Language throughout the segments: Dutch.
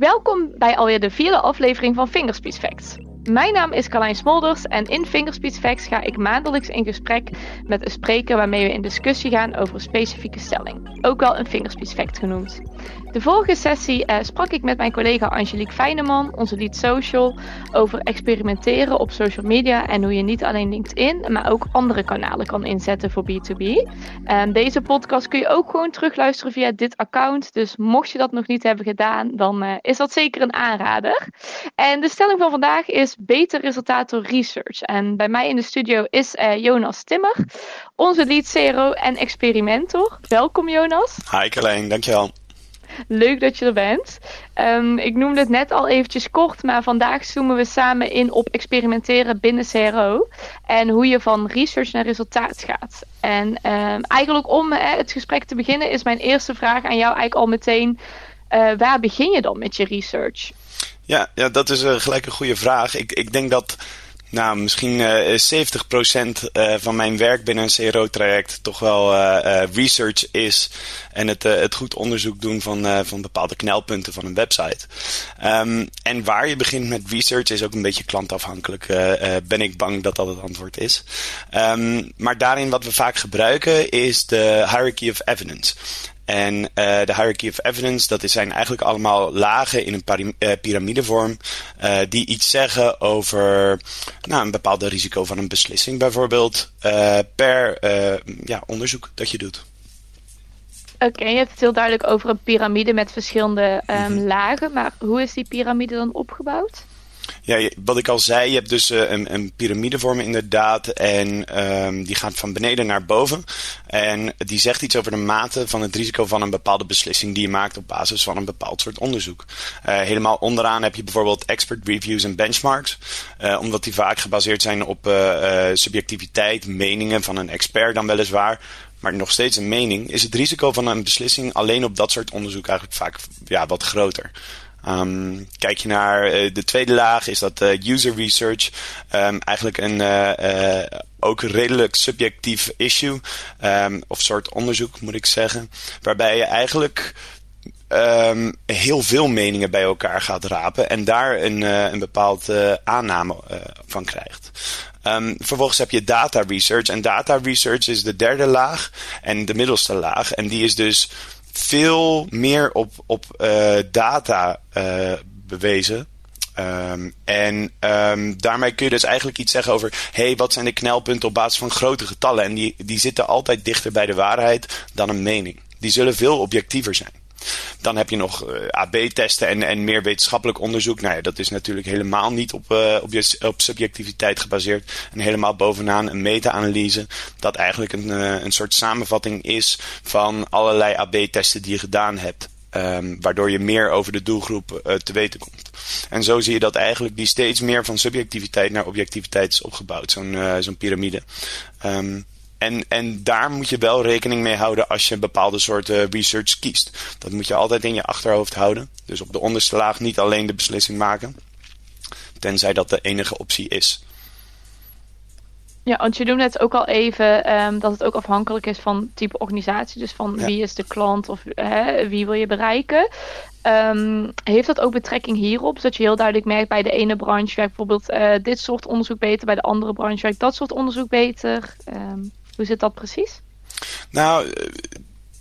Welkom bij alweer de vierde aflevering van Fingerspeech Facts. Mijn naam is Carlijn Smolders en in Fingerspeech Facts ga ik maandelijks in gesprek met een spreker waarmee we in discussie gaan over een specifieke stelling, ook wel een Fingerspeech Fact genoemd. De vorige sessie eh, sprak ik met mijn collega Angelique Fijneman, onze lead social, over experimenteren op social media en hoe je niet alleen LinkedIn, maar ook andere kanalen kan inzetten voor B2B. En deze podcast kun je ook gewoon terugluisteren via dit account, dus mocht je dat nog niet hebben gedaan, dan uh, is dat zeker een aanrader. En de stelling van vandaag is beter resultaat door research. En bij mij in de studio is uh, Jonas Timmer, onze lead CRO en experimentor. Welkom Jonas. Hi Carlijn, dankjewel. Leuk dat je er bent. Um, ik noemde het net al eventjes kort, maar vandaag zoomen we samen in op experimenteren binnen CRO. En hoe je van research naar resultaat gaat. En um, eigenlijk om hè, het gesprek te beginnen is mijn eerste vraag aan jou eigenlijk al meteen. Uh, waar begin je dan met je research? Ja, ja dat is uh, gelijk een goede vraag. Ik, ik denk dat nou, misschien uh, 70% uh, van mijn werk binnen een CRO-traject toch wel research is. En het, het goed onderzoek doen van, van bepaalde knelpunten van een website. Um, en waar je begint met research is ook een beetje klantafhankelijk. ben ik bang dat dat het antwoord is. Um, maar daarin wat we vaak gebruiken is de hierarchy of evidence. En uh, de hierarchy of evidence, dat zijn eigenlijk allemaal lagen in een uh, piramidevorm. Uh, die iets zeggen over nou, een bepaalde risico van een beslissing, bijvoorbeeld. per ja, onderzoek dat je doet. Oké, okay, je hebt het heel duidelijk over een piramide met verschillende um, mm -hmm. lagen. Maar hoe is die piramide dan opgebouwd? Ja, wat ik al zei, je hebt dus uh, een, een piramidevorm inderdaad. En um, die gaat van beneden naar boven. En die zegt iets over de mate van het risico van een bepaalde beslissing die je maakt op basis van een bepaald soort onderzoek. Uh, helemaal onderaan heb je bijvoorbeeld expert reviews en benchmarks. Uh, omdat die vaak gebaseerd zijn op subjectiviteit, meningen van een expert dan weliswaar maar nog steeds een mening, is het risico van een beslissing alleen op dat soort onderzoek eigenlijk vaak ja, wat groter. Um, kijk je naar uh, de tweede laag, is dat uh, user research. Um, eigenlijk een uh, ook redelijk subjectief issue, um, of soort onderzoek moet ik zeggen, waarbij je eigenlijk heel veel meningen bij elkaar gaat rapen en daar een, uh, een bepaald aanname van krijgt. Vervolgens heb je data research en data research is de derde laag en de middelste laag en die is dus veel meer op, op uh, data uh, bewezen. Um, en um, daarmee kun je dus eigenlijk iets zeggen over... hey, wat zijn de knelpunten op basis van grote getallen? En die, die zitten altijd dichter bij de waarheid dan een mening. Die zullen veel objectiever zijn. Dan heb je nog uh, AB-testen en, en meer wetenschappelijk onderzoek. Nou ja, dat is natuurlijk helemaal niet op, uh, op, op subjectiviteit gebaseerd. En helemaal bovenaan een meta-analyse. Dat eigenlijk een, uh, een soort samenvatting is van allerlei AB-testen die je gedaan hebt. Um, waardoor je meer over de doelgroep te weten komt. En zo zie je dat eigenlijk die steeds meer van subjectiviteit naar objectiviteit is opgebouwd. Zo'n zo'n piramide. Um, en, en daar moet je wel rekening mee houden als je een bepaalde soort research kiest. Dat moet je altijd in je achterhoofd houden. Dus op de onderste laag niet alleen de beslissing maken. Tenzij dat de enige optie is. Ja, want je noemde net ook al even um, dat het ook afhankelijk is van type organisatie. Dus van ja. wie is de klant of hè, wie wil je bereiken. Um, heeft dat ook betrekking hierop? Dat je heel duidelijk merkt bij de ene branche werkt bijvoorbeeld uh, dit soort onderzoek beter. Bij de andere branche werkt dat soort onderzoek beter. Um, hoe zit dat precies? Nou,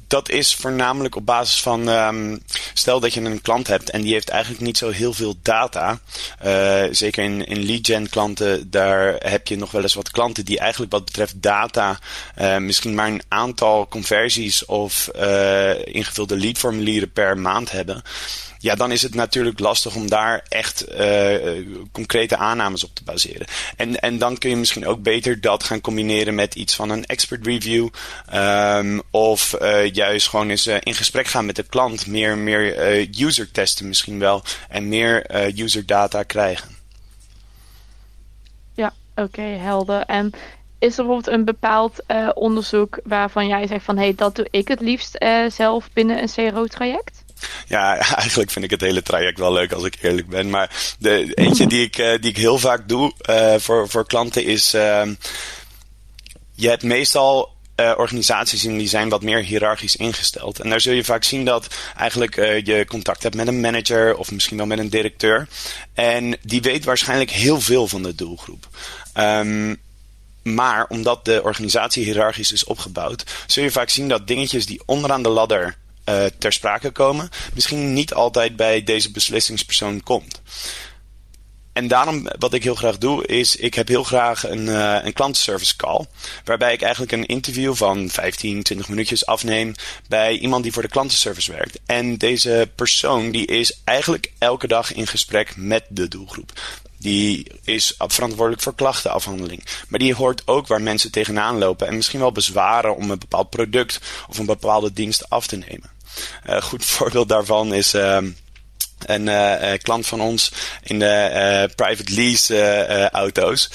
dat is voornamelijk op basis van. Um, stel dat je een klant hebt en die heeft eigenlijk niet zo heel veel data. Uh, zeker in, in lead gen klanten, daar heb je nog wel eens wat klanten die eigenlijk wat betreft data. Uh, misschien maar een aantal conversies of uh, ingevulde leadformulieren per maand hebben ja, dan is het natuurlijk lastig om daar echt uh, concrete aannames op te baseren. En, en dan kun je misschien ook beter dat gaan combineren met iets van een expert review. Um, of uh, juist gewoon eens in gesprek gaan met de klant. Meer, meer user testen misschien wel. En meer user data krijgen. Ja, oké, helder. En is er bijvoorbeeld een bepaald onderzoek waarvan jij zegt van hé, hey, dat doe ik het liefst zelf binnen een CRO-traject? Ja, eigenlijk vind ik het hele traject wel leuk als ik eerlijk ben. Maar de eentje die ik, uh, die ik heel vaak doe uh, voor, voor klanten is... Uh, je hebt meestal uh, organisaties in die zijn wat meer hiërarchisch ingesteld. En daar zul je vaak zien dat eigenlijk je contact hebt met een manager of misschien wel met een directeur. En die weet waarschijnlijk heel veel van de doelgroep. Um, maar omdat de organisatie hiërarchisch is opgebouwd, zul je vaak zien dat dingetjes die onderaan de ladder uh, ter sprake komen, misschien niet altijd bij deze beslissingspersoon komt. En daarom, wat ik heel graag doe, is ik heb heel graag een, uh, een klantenservice call. Waarbij ik eigenlijk een interview van 15, 20 minuutjes afneem bij iemand die voor de klantenservice werkt. En deze persoon die is eigenlijk elke dag in gesprek met de doelgroep. Die is verantwoordelijk voor klachtenafhandeling. Maar die hoort ook waar mensen tegenaan lopen en misschien wel bezwaren om een bepaald product of een bepaalde dienst af te nemen. Een uh, goed voorbeeld daarvan is. Uh, een uh, klant van ons in de private lease auto's.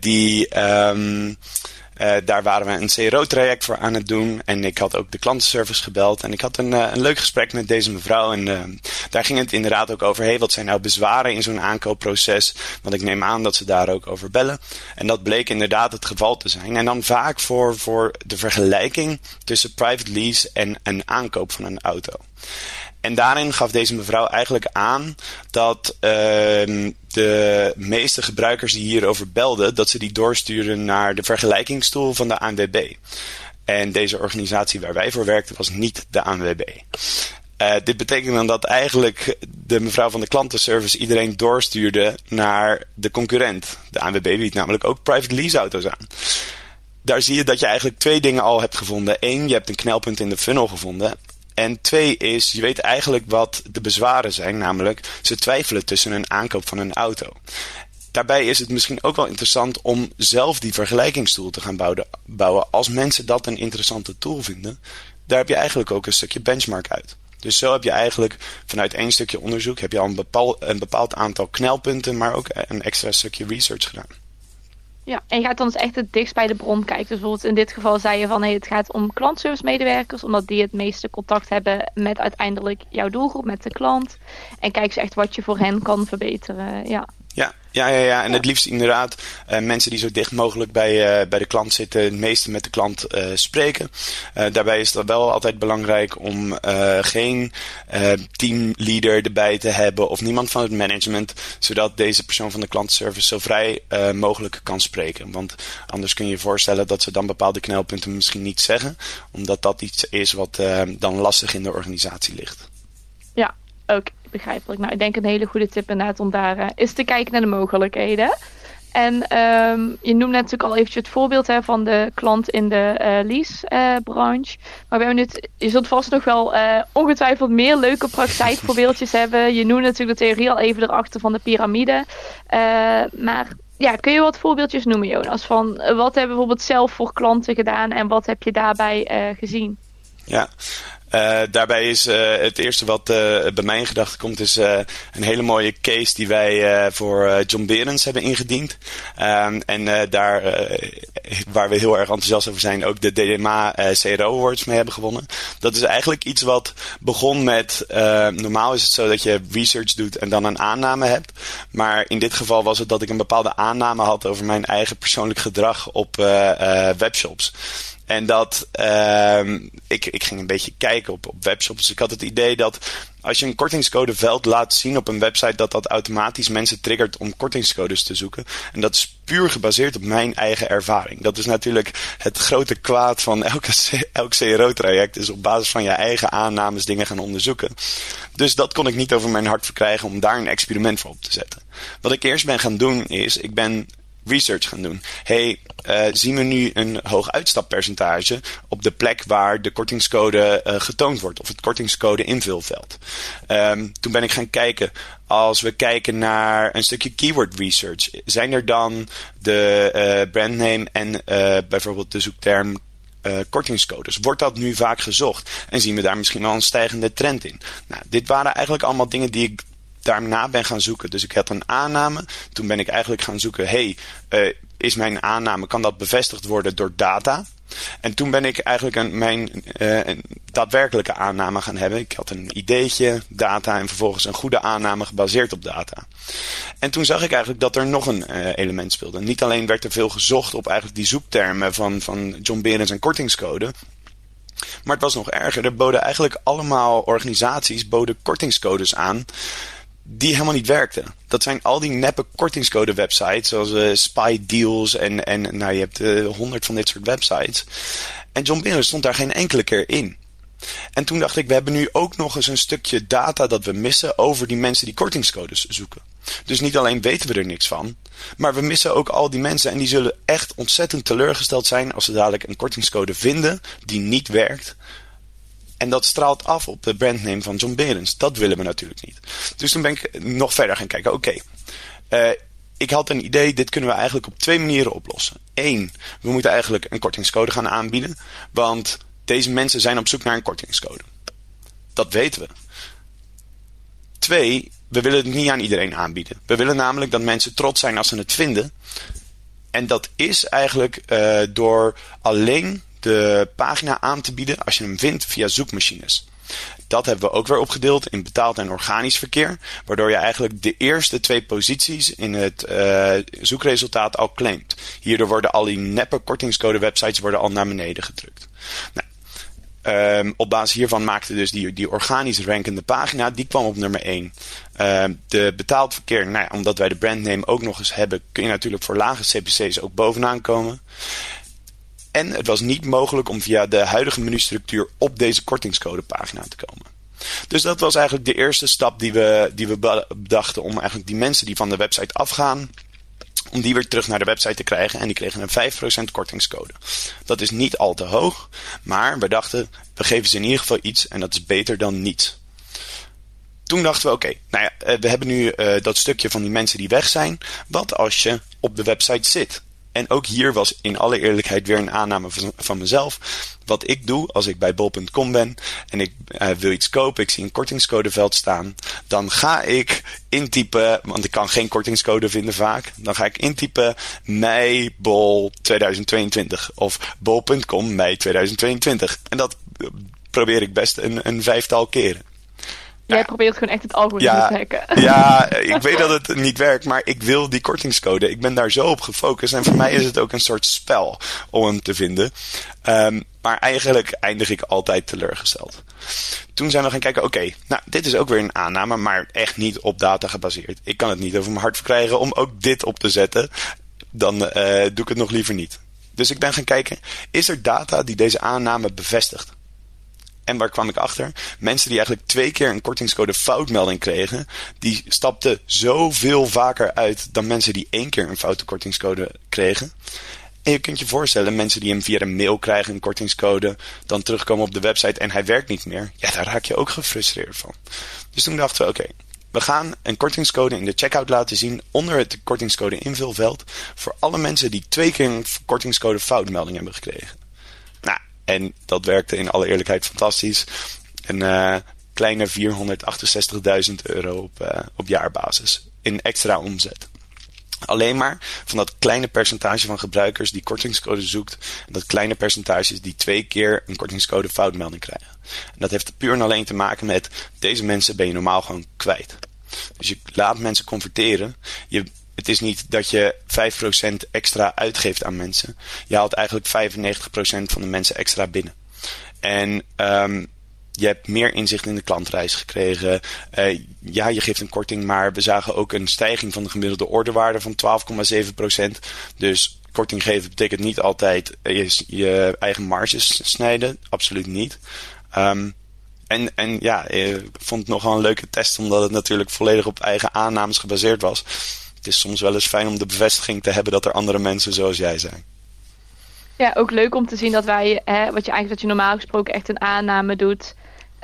die um, uh, daar waren we een CRO-traject voor aan het doen. En ik had ook de klantenservice gebeld. En ik had een, uh, een leuk gesprek met deze mevrouw. En uh, daar ging het inderdaad ook over. Hey, wat zijn nou bezwaren in zo'n aankoopproces? Want ik neem aan dat ze daar ook over bellen. En dat bleek inderdaad het geval te zijn. En dan vaak voor, voor de vergelijking tussen private lease en een aankoop van een auto. En daarin gaf deze mevrouw eigenlijk aan dat uh, de meeste gebruikers die hierover belden, dat ze die doorstuurden naar de vergelijkingstoel van de ANWB. En deze organisatie waar wij voor werkten was niet de ANWB. Uh, dit betekent dan dat eigenlijk de mevrouw van de klantenservice iedereen doorstuurde naar de concurrent. De ANWB biedt namelijk ook private lease auto's aan. Daar zie je dat je eigenlijk twee dingen al hebt gevonden. Eén, je hebt een knelpunt in de funnel gevonden. En twee is, je weet eigenlijk wat de bezwaren zijn, namelijk ze twijfelen tussen een aankoop van een auto. Daarbij is het misschien ook wel interessant om zelf die vergelijkingstool te gaan bouwen. Als mensen dat een interessante tool vinden, daar heb je eigenlijk ook een stukje benchmark uit. Dus zo heb je eigenlijk vanuit één stukje onderzoek heb je al een bepaald, een bepaald aantal knelpunten, maar ook een extra stukje research gedaan. Ja, en je gaat dan dus echt het dichtst bij de bron kijken. Dus bijvoorbeeld in dit geval zei je van hey, het gaat om klantservice medewerkers, omdat die het meeste contact hebben met uiteindelijk jouw doelgroep, met de klant. En kijk eens echt wat je voor hen kan verbeteren. Ja. Ja, ja, ja, ja. en het liefst inderdaad uh, mensen die zo dicht mogelijk bij, uh, bij de klant zitten, het meeste met de klant uh, spreken. daarbij is het wel altijd belangrijk om geen teamleader erbij te hebben of niemand van het management, zodat deze persoon van de klantenservice zo vrij mogelijk kan spreken. Want anders kun je je voorstellen dat ze dan bepaalde knelpunten misschien niet zeggen, omdat dat iets is wat dan lastig in de organisatie ligt. Ja, ook begrijpelijk. Nou, ik denk een hele goede tip inderdaad om daar uh, eens te kijken naar de mogelijkheden. En um, je noemde natuurlijk al eventjes het voorbeeld hè, van de klant in de uh, lease-branche. Uh, maar we hebben nu, je zult vast nog wel uh, ongetwijfeld meer leuke praktijkvoorbeeldjes hebben. Je noemde natuurlijk de theorie al even erachter van de piramide. maar ja, kun je wat voorbeeldjes noemen, Jonas? Van wat hebben we bijvoorbeeld zelf voor klanten gedaan en wat heb je daarbij gezien? Ja, uh, daarbij is uh, het eerste wat uh, bij mij in gedachten komt, is een hele mooie case die wij voor John Berens hebben ingediend. Um, en daar, waar we heel erg enthousiast over zijn, ook de DDMA CRO Awards mee hebben gewonnen. Dat is eigenlijk iets wat begon met, normaal is het zo dat je research doet en dan een aanname hebt. Maar in dit geval was het dat ik een bepaalde aanname had over mijn eigen persoonlijk gedrag op webshops. En dat uh, ik, ik ging een beetje kijken op, op webshops. Ik had het idee dat als je een kortingscodeveld laat zien op een website, dat dat automatisch mensen triggert om kortingscodes te zoeken. En dat is puur gebaseerd op mijn eigen ervaring. Dat is natuurlijk het grote kwaad van elke, elk CRO-traject, is op basis van je eigen aannames dingen gaan onderzoeken. Dus dat kon ik niet over mijn hart verkrijgen om daar een experiment voor op te zetten. Wat ik eerst ben gaan doen is, ik ben research gaan doen. Hey, uh, zien we nu een hoog uitstappercentage op de plek waar de kortingscode uh, getoond wordt, of het kortingscode invulveld. Um, toen ben ik gaan kijken, als we kijken naar een stukje keyword research, zijn er dan de uh, brandname en bijvoorbeeld de zoekterm kortingscodes. Wordt dat nu vaak gezocht? En zien we daar misschien wel een stijgende trend in? Nou, dit waren eigenlijk allemaal dingen die ik daarna ben gaan zoeken. Dus ik had een aanname. Toen ben ik eigenlijk gaan zoeken: hey, uh, is mijn aanname, kan dat bevestigd worden door data? En toen ben ik eigenlijk een, mijn uh, een daadwerkelijke aanname gaan hebben. Ik had een ideetje, data en vervolgens een goede aanname gebaseerd op data. En toen zag ik eigenlijk dat er nog een uh, element speelde. Niet alleen werd er veel gezocht op eigenlijk die zoektermen van, van John Berens en kortingscode. Maar het was nog erger. Er boden eigenlijk allemaal organisaties boden kortingscodes aan die helemaal niet werkten. Dat zijn al die neppe kortingscode websites, zoals uh, Spy Deals en, en nou, je hebt uh, honderd van dit soort websites. En John Binnen stond daar geen enkele keer in. En toen dacht ik, we hebben nu ook nog eens een stukje data dat we missen over die mensen die kortingscodes zoeken. Dus niet alleen weten we er niks van, maar we missen ook al die mensen en die zullen echt ontzettend teleurgesteld zijn als ze dadelijk een kortingscode vinden die niet werkt. En dat straalt af op de brandname van John Berens. Dat willen we natuurlijk niet. Dus toen ben ik nog verder gaan kijken. Oké, uh, ik had een idee, dit kunnen we eigenlijk op twee manieren oplossen. Eén, we moeten eigenlijk een kortingscode gaan aanbieden. Want deze mensen zijn op zoek naar een kortingscode. Dat weten we. Twee, we willen het niet aan iedereen aanbieden. We willen namelijk dat mensen trots zijn als ze het vinden. En dat is eigenlijk uh, door alleen de pagina aan te bieden als je hem vindt via zoekmachines. Dat hebben we ook weer opgedeeld in betaald en organisch verkeer, waardoor je eigenlijk de eerste twee posities in het uh, zoekresultaat al claimt. Hierdoor worden al die neppe kortingscode websites worden al naar beneden gedrukt. Nou, Um, op basis hiervan maakte dus die, die organisch rankende pagina, die kwam op nummer 1. Um, de betaald verkeer, nou omdat wij de brandname ook nog eens hebben, kun je natuurlijk voor lage CPC's ook bovenaan komen. En het was niet mogelijk om via de huidige menustructuur op deze kortingscodepagina te komen. Dus dat was eigenlijk de eerste stap die we, die we bedachten om eigenlijk die mensen die van de website afgaan, om die weer terug naar de website te krijgen. En die kregen een 5% kortingscode. Dat is niet al te hoog, maar we dachten, we geven ze in ieder geval iets en dat is beter dan niets. Toen dachten we, oké, nou ja, eh, we hebben nu uh, dat stukje van die mensen die weg zijn. Wat als je op de website zit? En ook hier was in alle eerlijkheid weer een aanname van, van mezelf. Wat ik doe als ik bij bol.com ben en ik uh, wil iets kopen, ik zie een kortingscodeveld staan, dan ga ik intypen, want ik kan geen kortingscode vinden vaak, dan ga ik intypen mei bol 2022 of bol.com mei 2022. En dat probeer ik best een, een vijftal keren. Jij probeert gewoon echt het algoritme ja, te hacken. Ja, ik weet dat het niet werkt, maar ik wil die kortingscode. Ik ben daar zo op gefocust. En voor mij is het ook een soort spel om hem te vinden. Um, maar eigenlijk eindig ik altijd teleurgesteld. Toen zijn we gaan kijken, oké, okay, nou, dit is ook weer een aanname, maar echt niet op data gebaseerd. Ik kan het niet over mijn hart verkrijgen om ook dit op te zetten. Dan uh, doe ik het nog liever niet. Dus ik ben gaan kijken, is er data die deze aanname bevestigt? En waar kwam ik achter? Mensen die eigenlijk twee keer een kortingscode foutmelding kregen, die stapten zoveel vaker uit dan mensen die één keer een foute kortingscode kregen. En je kunt je voorstellen, mensen die hem via de mail krijgen, een kortingscode, dan terugkomen op de website en hij werkt niet meer. Ja, daar raak je ook gefrustreerd van. Dus toen dachten we, oké, we gaan een kortingscode in de checkout laten zien onder het kortingscode invulveld voor alle mensen die twee keer een kortingscode foutmelding hebben gekregen. En dat werkte in alle eerlijkheid fantastisch. Een uh, kleine 468.000 euro op, uh, op jaarbasis in extra omzet. Alleen maar van dat kleine percentage van gebruikers die kortingscode zoekt. En dat kleine percentage die twee keer een kortingscode foutmelding krijgen. En dat heeft puur en alleen te maken met deze mensen ben je normaal gewoon kwijt. Dus je laat mensen converteren. Je het is niet dat je 5% extra uitgeeft aan mensen. Je haalt eigenlijk 95% van de mensen extra binnen. En um, je hebt meer inzicht in de klantreis gekregen. Uh, ja, je geeft een korting, maar we zagen ook een stijging van de gemiddelde orderwaarde van 12,7%. Dus korting geven betekent niet altijd je, je eigen marges snijden. Absoluut niet. Um, en, en ja, ik vond het nogal een leuke test, omdat het natuurlijk volledig op eigen aannames gebaseerd was het is soms wel eens fijn om de bevestiging te hebben dat er andere mensen zoals jij zijn. Ja, ook leuk om te zien dat wij, hè, wat je eigenlijk dat je normaal gesproken echt een aanname doet.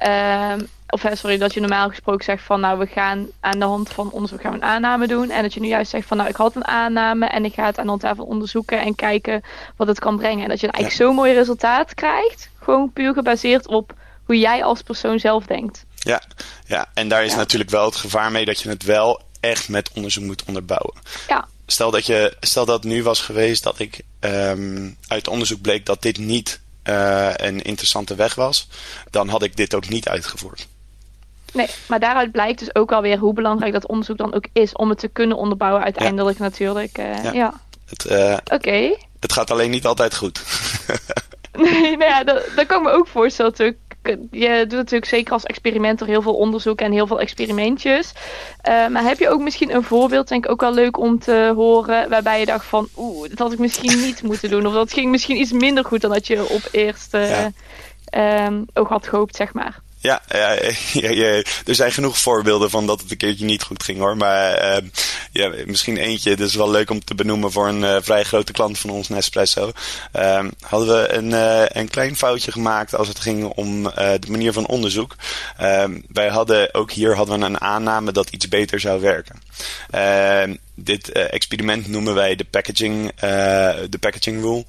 Uh, of sorry, dat je normaal gesproken zegt van nou we gaan aan de hand van onderzoek gaan we een aanname doen. En dat je nu juist zegt van nou ik had een aanname en ik ga het aan de hand daarvan onderzoeken en kijken wat het kan brengen. En dat je eigenlijk zo'n mooi resultaat krijgt. Gewoon puur gebaseerd op hoe jij als persoon zelf denkt. Ja, ja. en daar is natuurlijk wel het gevaar mee dat je het wel echt met onderzoek moet onderbouwen. Ja. stel dat, je, stel dat het nu was geweest dat ik um, uit onderzoek bleek dat dit niet uh, een interessante weg was, dan had ik dit ook niet uitgevoerd. Nee, maar daaruit blijkt dus ook alweer hoe belangrijk dat onderzoek dan ook is om het te kunnen onderbouwen uiteindelijk natuurlijk. Uh, ja. ja. Uh, Oké. Het gaat alleen niet altijd goed. nee, nou ja, dat, dat kan ik me ook voorstellen natuurlijk je doet natuurlijk zeker als experimenter heel veel onderzoek en heel veel experimentjes. Uh, maar heb je ook misschien een voorbeeld, denk ik ook wel leuk om te horen, waarbij je dacht van, oeh, dat had ik misschien niet moeten doen. Of dat ging misschien iets minder goed dan dat je op eerste ja. um, oog had gehoopt, zeg maar. Ja, ja, ja, er zijn genoeg voorbeelden van dat het een keertje niet goed ging hoor. Maar uh, ja, misschien eentje, dat is wel leuk om te benoemen voor een uh, vrij grote klant van ons, Nespresso. Uh, hadden we een, uh, een klein foutje gemaakt als het ging om de manier van onderzoek. Ehm, wij hadden, ook hier hadden we een aanname dat iets beter zou werken. Ehm, dit experiment noemen wij de packaging, de packaging rule.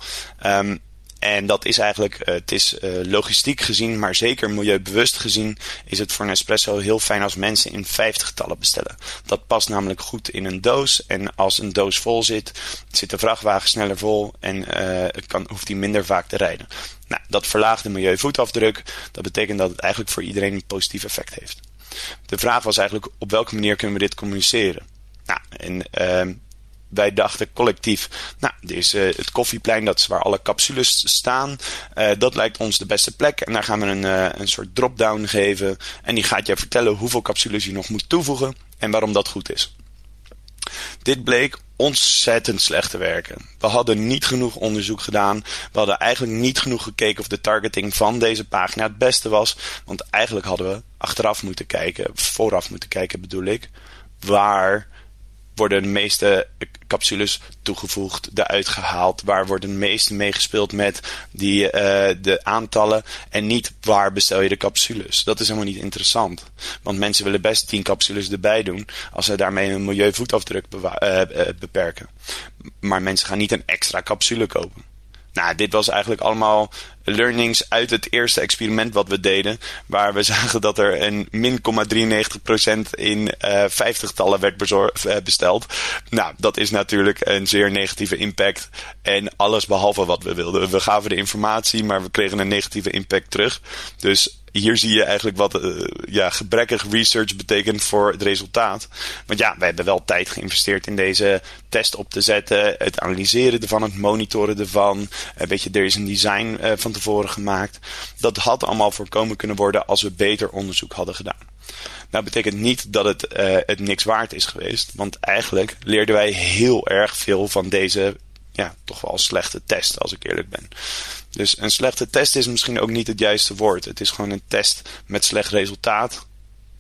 En dat is eigenlijk, uh, het is uh, logistiek gezien, maar zeker milieubewust gezien, is het voor Nespresso heel fijn als mensen in vijftigtallen bestellen. Dat past namelijk goed in een doos. En als een doos vol zit, zit de vrachtwagen sneller vol en uh, kan, hoeft hij minder vaak te rijden. Nou, dat verlaagt de milieuvoetafdruk. Dat betekent dat het eigenlijk voor iedereen een positief effect heeft. De vraag was eigenlijk op welke manier kunnen we dit communiceren? Nou, en wij dachten collectief, nou, dit is uh, het koffieplein, dat waar alle capsules staan. Uh, dat lijkt ons de beste plek. En daar gaan we een, uh, een soort drop-down geven. En die gaat je vertellen hoeveel capsules je nog moet toevoegen en waarom dat goed is. Dit bleek ontzettend slecht te werken. We hadden niet genoeg onderzoek gedaan. We hadden eigenlijk niet genoeg gekeken of de targeting van deze pagina het beste was. Want eigenlijk hadden we achteraf moeten kijken, vooraf moeten kijken bedoel ik, waar worden de meeste capsules toegevoegd, eruit gehaald. Waar worden de meeste meegespeeld met die, uh, de aantallen. En niet waar bestel je de capsules. Dat is helemaal niet interessant. Want mensen willen best 10 capsules erbij doen. Als ze daarmee een milieuvoetafdruk uh, beperken. Maar mensen gaan niet een extra capsule kopen. Nou, dit was eigenlijk allemaal learnings uit het eerste experiment wat we deden. Waar we zagen dat er een min 0,93% in uh, vijftigtallen werd uh, besteld. Nou, dat is natuurlijk een zeer negatieve impact. En alles behalve wat we wilden. We gaven de informatie, maar we kregen een negatieve impact terug. Dus hier zie je eigenlijk wat uh, ja, gebrekkig research betekent voor het resultaat. Want ja, we hebben wel tijd geïnvesteerd in deze test op te zetten. Het analyseren ervan, het monitoren ervan. Uh, weet je, er is een design uh, van tevoren gemaakt. Dat had allemaal voorkomen kunnen worden als we beter onderzoek hadden gedaan. Nou betekent niet dat het, het niks waard is geweest. Want eigenlijk leerden wij heel erg veel van deze ja, toch wel slechte test, als ik eerlijk ben. Dus een slechte test is misschien ook niet het juiste woord. Het is gewoon een test met slecht resultaat.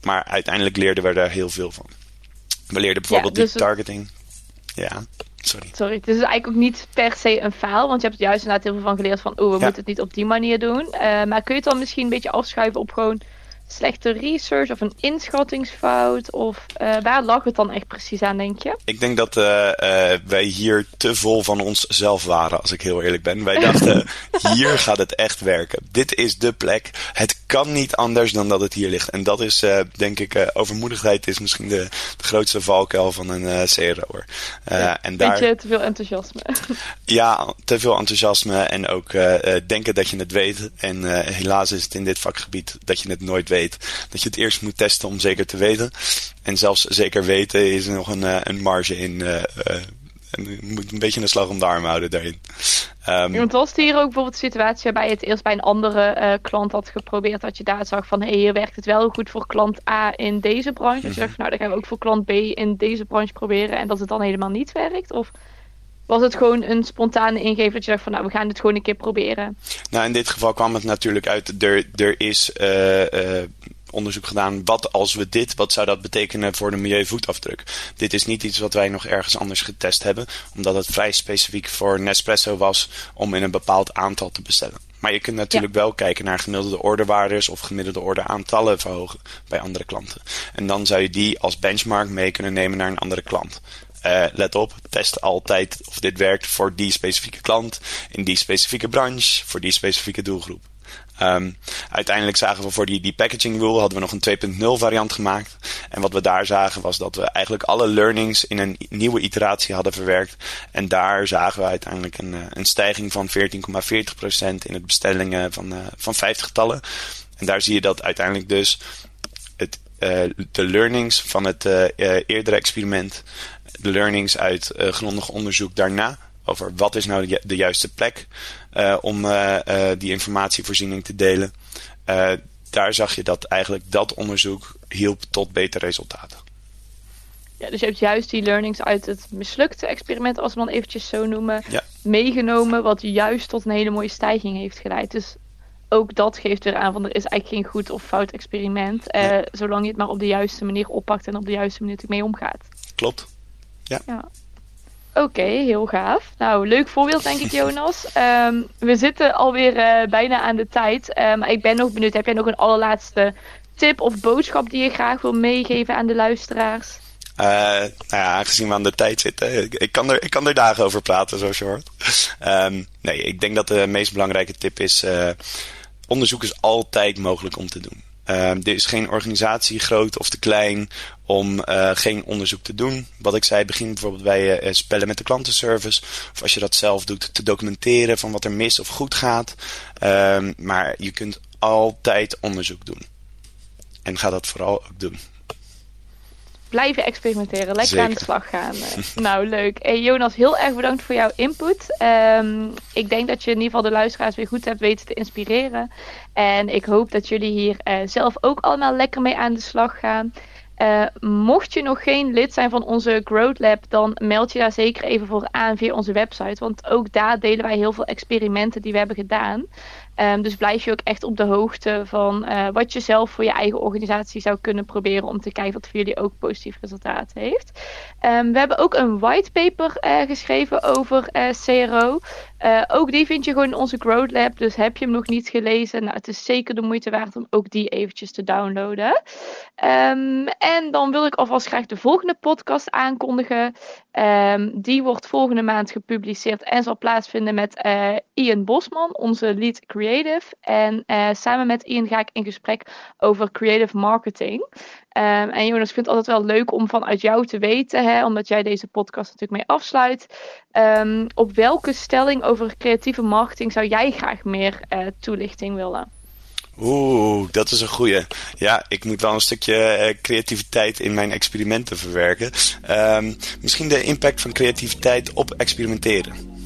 Maar uiteindelijk leerden we daar heel veel van. We leerden bijvoorbeeld ja, dus die targeting. Ja, sorry. Sorry, het is eigenlijk ook niet per se een faal. Want je hebt er juist inderdaad heel veel van geleerd van... oh, we moeten het niet op die manier doen. Uh, maar kun je het dan misschien een beetje afschuiven op gewoon slechte research of een inschattingsfout? Of uh, waar lag het dan echt precies aan, denk je? Ik denk dat uh, uh, wij hier te vol van onszelf waren, als ik heel eerlijk ben. Wij dachten, hier gaat het echt werken. Dit is de plek. Het kan niet anders dan dat het hier ligt. En dat is, denk ik, overmoedigheid is misschien de, de grootste valkuil van een CRO'er. Ja, en daar... Beetje te veel enthousiasme. ja, te veel enthousiasme en ook denken dat je het weet. En helaas is het in dit vakgebied dat je het nooit weet dat je het eerst moet testen om zeker te weten. En zelfs zeker weten is er nog een, uh, een marge in. Uh, en je moet een beetje een slag om de arm houden daarin. Um, want was hier ook bijvoorbeeld de situatie waarbij je het eerst bij een andere uh, klant had geprobeerd, dat je daar zag van hé, hey, hier werkt het wel goed voor klant A in deze branche. Dus je dacht, nou dan gaan we ook voor klant B in deze branche proberen en dat het dan helemaal niet werkt? Of was het gewoon een spontane ingeving dat je dacht van nou we gaan het gewoon een keer proberen? Nou in dit geval kwam het natuurlijk uit, er, er is uh, uh, onderzoek gedaan. Wat als we dit, wat zou dat betekenen voor de milieuvoetafdruk? Dit is niet iets wat wij nog ergens anders getest hebben, omdat het vrij specifiek voor Nespresso was om in een bepaald aantal te bestellen. Maar je kunt natuurlijk ja. wel kijken naar gemiddelde orderwaardes of gemiddelde orderaantallen verhogen bij andere klanten. En dan zou je die als benchmark mee kunnen nemen naar een andere klant. Uh, let op, test altijd of dit werkt voor die specifieke klant, in die specifieke branche, voor die specifieke doelgroep. Um, uiteindelijk zagen we voor die, die packaging rule hadden we nog een 2.0 variant gemaakt. En wat we daar zagen was dat we eigenlijk alle learnings in een nieuwe iteratie hadden verwerkt. En daar zagen we uiteindelijk een, eh, een stijging van 14,40% in het bestellingen van, uh, van 50 getallen. En daar zie je dat uiteindelijk dus het, de learnings van het eerdere experiment, de learnings uit grondig onderzoek daarna, over wat is nou de, juiste plek uh, om uh, uh, die informatievoorziening te delen. daar zag je dat eigenlijk dat onderzoek hielp tot betere resultaten. Ja, dus je hebt juist die learnings uit het mislukte experiment, als we dan eventjes zo noemen, meegenomen, wat juist tot een hele mooie stijging heeft geleid. Dus ook dat geeft weer aan van er is eigenlijk geen goed of fout experiment, zolang je het maar op de juiste manier oppakt en op de juiste manier mee omgaat. Klopt. Ja. ja. Oké, heel gaaf. Nou, leuk voorbeeld denk ik, Jonas. Um, we zitten alweer uh, bijna aan de tijd. Um, ik ben nog benieuwd, heb jij nog een allerlaatste tip of boodschap die je graag wil meegeven aan de luisteraars? Uh, nou ja, aangezien we aan de tijd zitten, ik, kan, er, ik kan er dagen over praten, zoals je hoort. Um, nee, ik denk dat de meest belangrijke tip is: uh, onderzoek is altijd mogelijk om te doen. Uh, er is geen organisatie, groot of te klein, om uh, geen onderzoek te doen. Wat ik zei, begin bijvoorbeeld bij uh, spellen met de klantenservice. Of als je dat zelf doet, te documenteren van wat er mis of goed gaat. Uh, maar je kunt altijd onderzoek doen. En ga dat vooral ook doen blijven experimenteren. Lekker aan de slag gaan. nou, leuk. Hey, Jonas, heel erg bedankt voor jouw input. Um, ik denk dat je in ieder geval de luisteraars weer goed hebt weten te inspireren. En ik hoop dat jullie hier uh, zelf ook allemaal lekker mee aan de slag gaan. Uh, mocht je nog geen lid zijn van onze Growth Lab, dan meld je daar zeker even voor aan via onze website. Want ook daar delen wij heel veel experimenten die we hebben gedaan. Um, dus blijf je ook echt op de hoogte van uh, wat je zelf voor je eigen organisatie zou kunnen proberen om te kijken wat voor jullie ook positief resultaat heeft. Um, we hebben ook een whitepaper uh, geschreven over uh, CRO. ook die vind je gewoon in onze Growth Lab. Dus heb je hem nog niet gelezen? Nou, het is zeker de moeite waard om ook die eventjes te downloaden. Um, en dan wil ik alvast graag de volgende podcast aankondigen. Die wordt volgende maand gepubliceerd en zal plaatsvinden met Ian Bosman, onze lead Creative. En uh, samen met Ian ga ik in gesprek over creative marketing. Um, en Jonas, ik vind het altijd wel leuk om vanuit jou te weten, hè, omdat jij deze podcast natuurlijk mee afsluit. Um, op welke stelling over creatieve marketing zou jij graag meer uh, toelichting willen? Oeh, dat is een goeie. Ja, ik moet wel een stukje uh, creativiteit in mijn experimenten verwerken. Um, misschien de impact van creativiteit op experimenteren.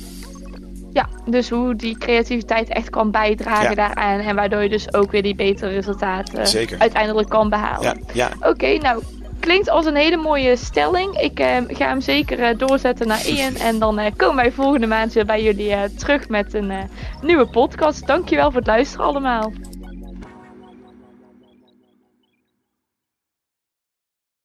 Ja, dus hoe die creativiteit echt kan bijdragen daaraan. En waardoor je dus ook weer die betere resultaten uiteindelijk kan behalen. Ja, ja. Oké, nou klinkt als een hele mooie stelling. Ik uh, ga hem zeker uh, doorzetten naar Ian. En dan uh, komen wij volgende maand weer bij jullie terug met een nieuwe podcast. Dankjewel voor het luisteren allemaal.